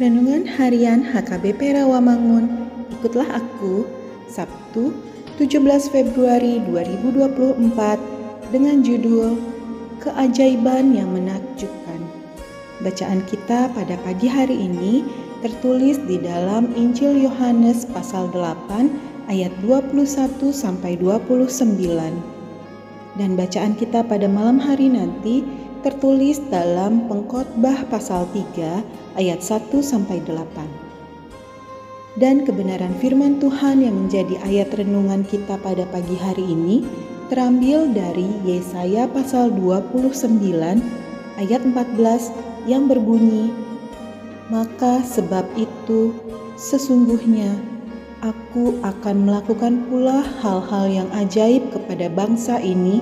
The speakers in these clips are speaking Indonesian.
Harian HKBP Rawamangun. Ikutlah aku Sabtu 17 Februari 2024 dengan judul Keajaiban yang Menakjubkan. Bacaan kita pada pagi hari ini tertulis di dalam Injil Yohanes pasal 8 ayat 21 sampai 29. Dan bacaan kita pada malam hari nanti tertulis dalam Pengkhotbah pasal 3 ayat 1 sampai 8. Dan kebenaran firman Tuhan yang menjadi ayat renungan kita pada pagi hari ini terambil dari Yesaya pasal 29 ayat 14 yang berbunyi Maka sebab itu sesungguhnya aku akan melakukan pula hal-hal yang ajaib kepada bangsa ini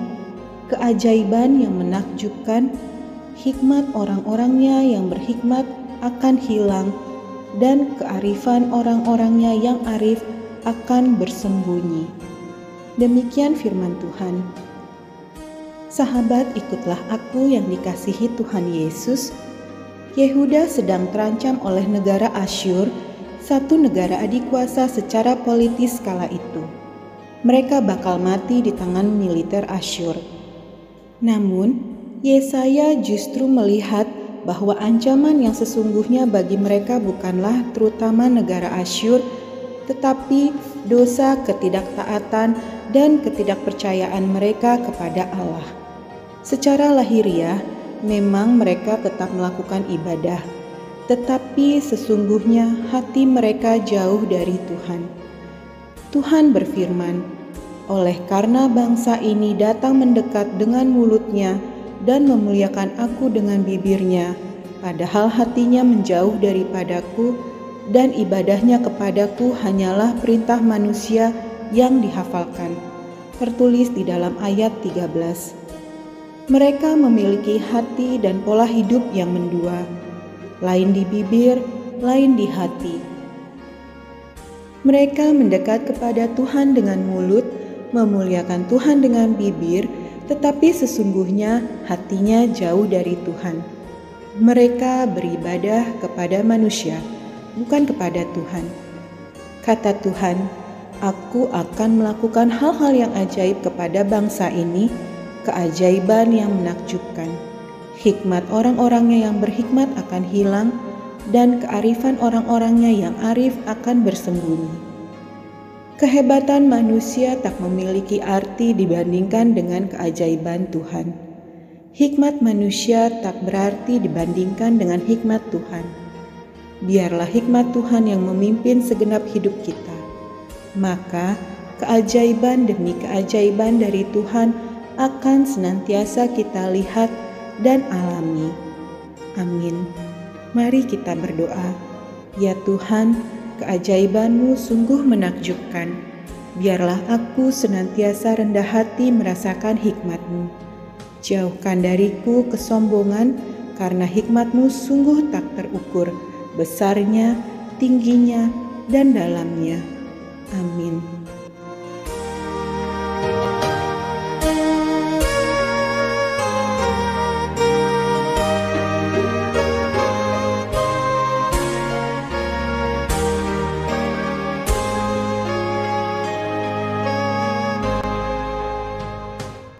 keajaiban yang menakjubkan, hikmat orang-orangnya yang berhikmat akan hilang, dan kearifan orang-orangnya yang arif akan bersembunyi. Demikian firman Tuhan. Sahabat, ikutlah aku yang dikasihi Tuhan Yesus. Yehuda sedang terancam oleh negara Asyur, satu negara adikuasa secara politis kala itu. Mereka bakal mati di tangan militer Asyur namun, Yesaya justru melihat bahwa ancaman yang sesungguhnya bagi mereka bukanlah terutama negara Asyur, tetapi dosa ketidaktaatan dan ketidakpercayaan mereka kepada Allah. Secara lahiriah, memang mereka tetap melakukan ibadah, tetapi sesungguhnya hati mereka jauh dari Tuhan. Tuhan berfirman, oleh karena bangsa ini datang mendekat dengan mulutnya dan memuliakan aku dengan bibirnya, padahal hatinya menjauh daripadaku dan ibadahnya kepadaku hanyalah perintah manusia yang dihafalkan. Tertulis di dalam ayat 13. Mereka memiliki hati dan pola hidup yang mendua, lain di bibir, lain di hati. Mereka mendekat kepada Tuhan dengan mulut, memuliakan Tuhan dengan bibir, tetapi sesungguhnya hatinya jauh dari Tuhan. Mereka beribadah kepada manusia, bukan kepada Tuhan. Kata Tuhan, "Aku akan melakukan hal-hal yang ajaib kepada bangsa ini, keajaiban yang menakjubkan. Hikmat orang-orangnya yang berhikmat akan hilang, dan kearifan orang-orangnya yang arif akan bersembunyi." Kehebatan manusia tak memiliki arti dibandingkan dengan keajaiban Tuhan. Hikmat manusia tak berarti dibandingkan dengan hikmat Tuhan. Biarlah hikmat Tuhan yang memimpin segenap hidup kita. Maka keajaiban demi keajaiban dari Tuhan akan senantiasa kita lihat dan alami. Amin. Mari kita berdoa. Ya Tuhan, keajaibanmu sungguh menakjubkan. Biarlah aku senantiasa rendah hati merasakan hikmatmu. Jauhkan dariku kesombongan, karena hikmatmu sungguh tak terukur, besarnya, tingginya, dan dalamnya. Amin.